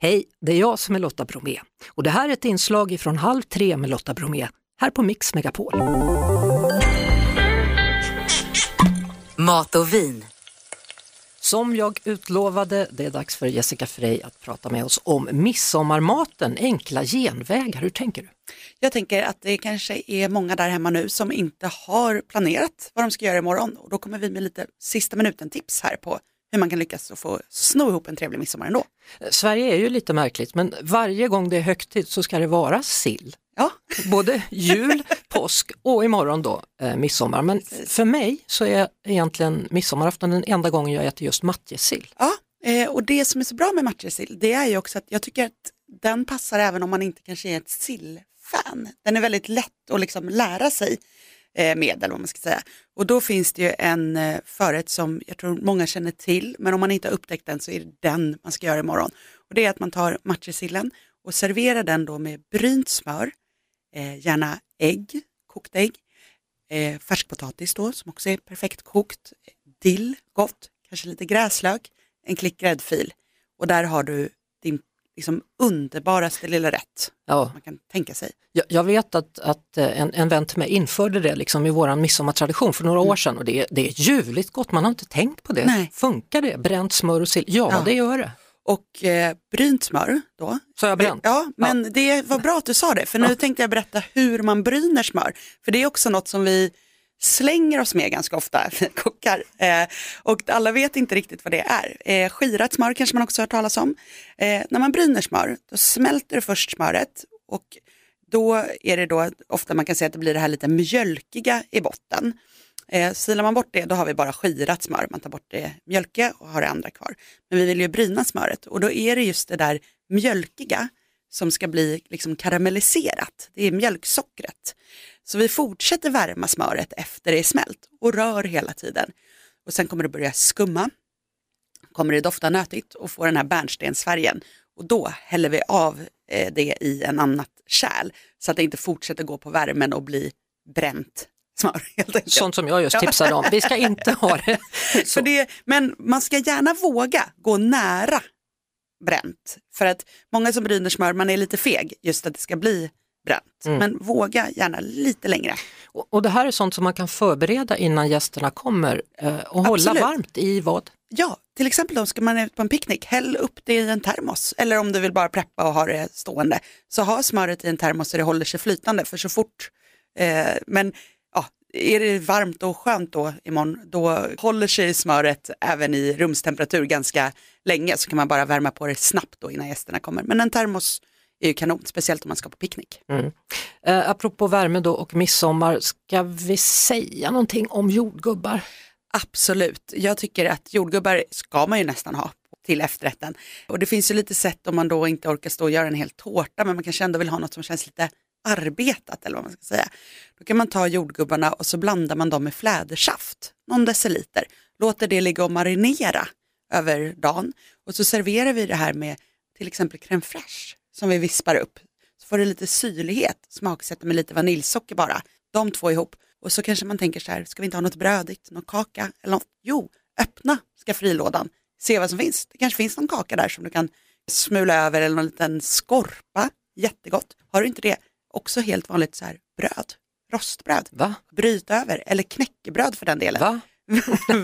Hej, det är jag som är Lotta Bromé och det här är ett inslag från Halv tre med Lotta Bromé här på Mix Megapol. Mat och vin. Som jag utlovade, det är dags för Jessica Frey att prata med oss om midsommarmaten, enkla genvägar. Hur tänker du? Jag tänker att det kanske är många där hemma nu som inte har planerat vad de ska göra imorgon och då kommer vi med lite sista minuten tips här på hur man kan lyckas och få sno ihop en trevlig midsommar ändå. Sverige är ju lite märkligt men varje gång det är högtid så ska det vara sill. Ja. Både jul, påsk och imorgon då eh, midsommar. Men Precis. för mig så är egentligen midsommarafton den enda gången jag äter just matjessill. Ja, eh, och det som är så bra med matjessill det är ju också att jag tycker att den passar även om man inte kanske är ett sillfan. Den är väldigt lätt att liksom lära sig Eh, medel med eller vad man ska säga. Och då finns det ju en eh, förrätt som jag tror många känner till men om man inte har upptäckt den så är det den man ska göra imorgon. Och det är att man tar matjessillen och serverar den då med brynt smör, eh, gärna ägg, kokt ägg, eh, färskpotatis då som också är perfekt kokt, dill, gott, kanske lite gräslök, en klick gräddfil och där har du liksom, underbaraste lilla rätt Ja, man kan tänka sig. jag, jag vet att, att eh, en, en vän till mig införde det liksom i våran midsommartradition för några år sedan och det, är- det är ljuvligt gott, man har inte tänkt på det. Nej. Funkar det? Bränt smör och sill? Ja, Ja. det gör det. Och eh, brynt smör då. Så jag bränt? Ja, men det var bra att du sa det, för nu tänkte jag berätta hur man bryner smör. För det är också något som vi slänger oss med ganska ofta, vi kockar. Eh, och alla vet inte riktigt vad det är. Eh, skirat smör kanske man också har hört talas om. Eh, när man bryner smör, då smälter du först smöret och då är det då ofta man kan säga att det blir det här lite mjölkiga i botten. Eh, silar man bort det då har vi bara skirat smör, man tar bort det mjölkiga och har det andra kvar. Men vi vill ju bryna smöret och då är det just det där mjölkiga som ska bli liksom karamelliserat. Det är mjölksockret. Så vi fortsätter värma smöret efter det är smält och rör hela tiden. Och sen kommer det börja skumma, kommer det dofta nötigt och få den här bärnstensfärgen. Och då häller vi av eh, det i en annat kärl så att det inte fortsätter gå på värmen och bli bränt smör. Sånt som jag just tipsade om. Vi ska inte ha det så. Det, men man ska gärna våga gå nära bränt. För att många som bryner smör, man är lite feg just att det ska bli bränt. Mm. Men våga gärna lite längre. Och, och det här är sånt som man kan förbereda innan gästerna kommer eh, och hålla Absolut. varmt i vad? Ja, till exempel då ska man ut på en picknick, häll upp det i en termos. Eller om du vill bara preppa och ha det stående, så ha smöret i en termos så det håller sig flytande. För så fort, eh, men ja, är det varmt och skönt då imorgon, då håller sig smöret även i rumstemperatur ganska länge. Så kan man bara värma på det snabbt då innan gästerna kommer. Men en termos är ju kanon, speciellt om man ska på picknick. Eh, apropå värme då och midsommar, ska vi säga någonting om jordgubbar? Absolut, jag tycker att jordgubbar ska man ju nästan ha till efterrätten. Och det finns ju lite sätt om man då inte orkar stå och göra en hel tårta men man kanske ändå vill ha något som känns lite arbetat eller vad man ska säga. Då kan man ta jordgubbarna och så blandar man dem med flädersaft, någon deciliter. Låter det ligga och marinera över dagen och så serverar vi det här med till exempel crème fraîche som vi vispar upp. Så får det lite syrlighet, smaksätter med lite vaniljsocker bara. De två ihop. Och så kanske man tänker så här, ska vi inte ha något brödigt, någon kaka eller något? Jo, öppna skaffrilådan, se vad som finns. Det kanske finns någon kaka där som du kan smula över eller någon liten skorpa. Jättegott. Har du inte det, också helt vanligt så här bröd, rostbröd. Va? Bryt över, eller knäckebröd för den delen. Va?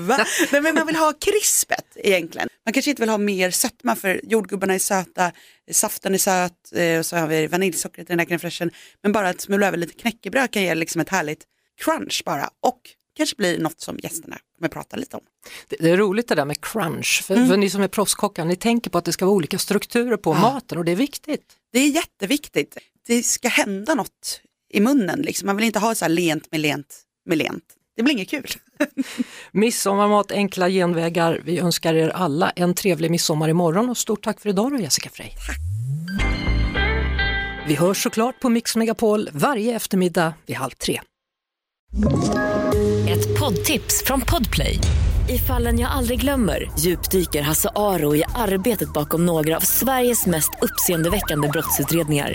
Va? Nej, men man vill ha krispet egentligen. Man kanske inte vill ha mer sötma för jordgubbarna är söta, saften är söt eh, och så har vi vaniljsockret i den här crème fraîchen. Men bara att smula över lite knäckebröd kan ge liksom ett härligt crunch bara och kanske blir något som gästerna kommer prata lite om. Det, det är roligt det där med crunch, för, Mm. för ni som är proffskockar, ni tänker på att det ska vara olika strukturer på maten och det är viktigt. Det är jätteviktigt. Det ska hända något i munnen. Liksom. Man vill inte ha så här lent med lent med lent. Det blir inget kul. Midsommarmat, enkla genvägar. Vi önskar er alla en trevlig midsommar imorgon och stort tack för idag då Jessica Frey. Vi hörs såklart på Mix Megapol varje eftermiddag vid halv tre. Ett poddtips från Podplay. I fallen jag aldrig glömmer djupdyker Hasse Aro i arbetet bakom några av Sveriges mest uppseendeväckande brottsutredningar.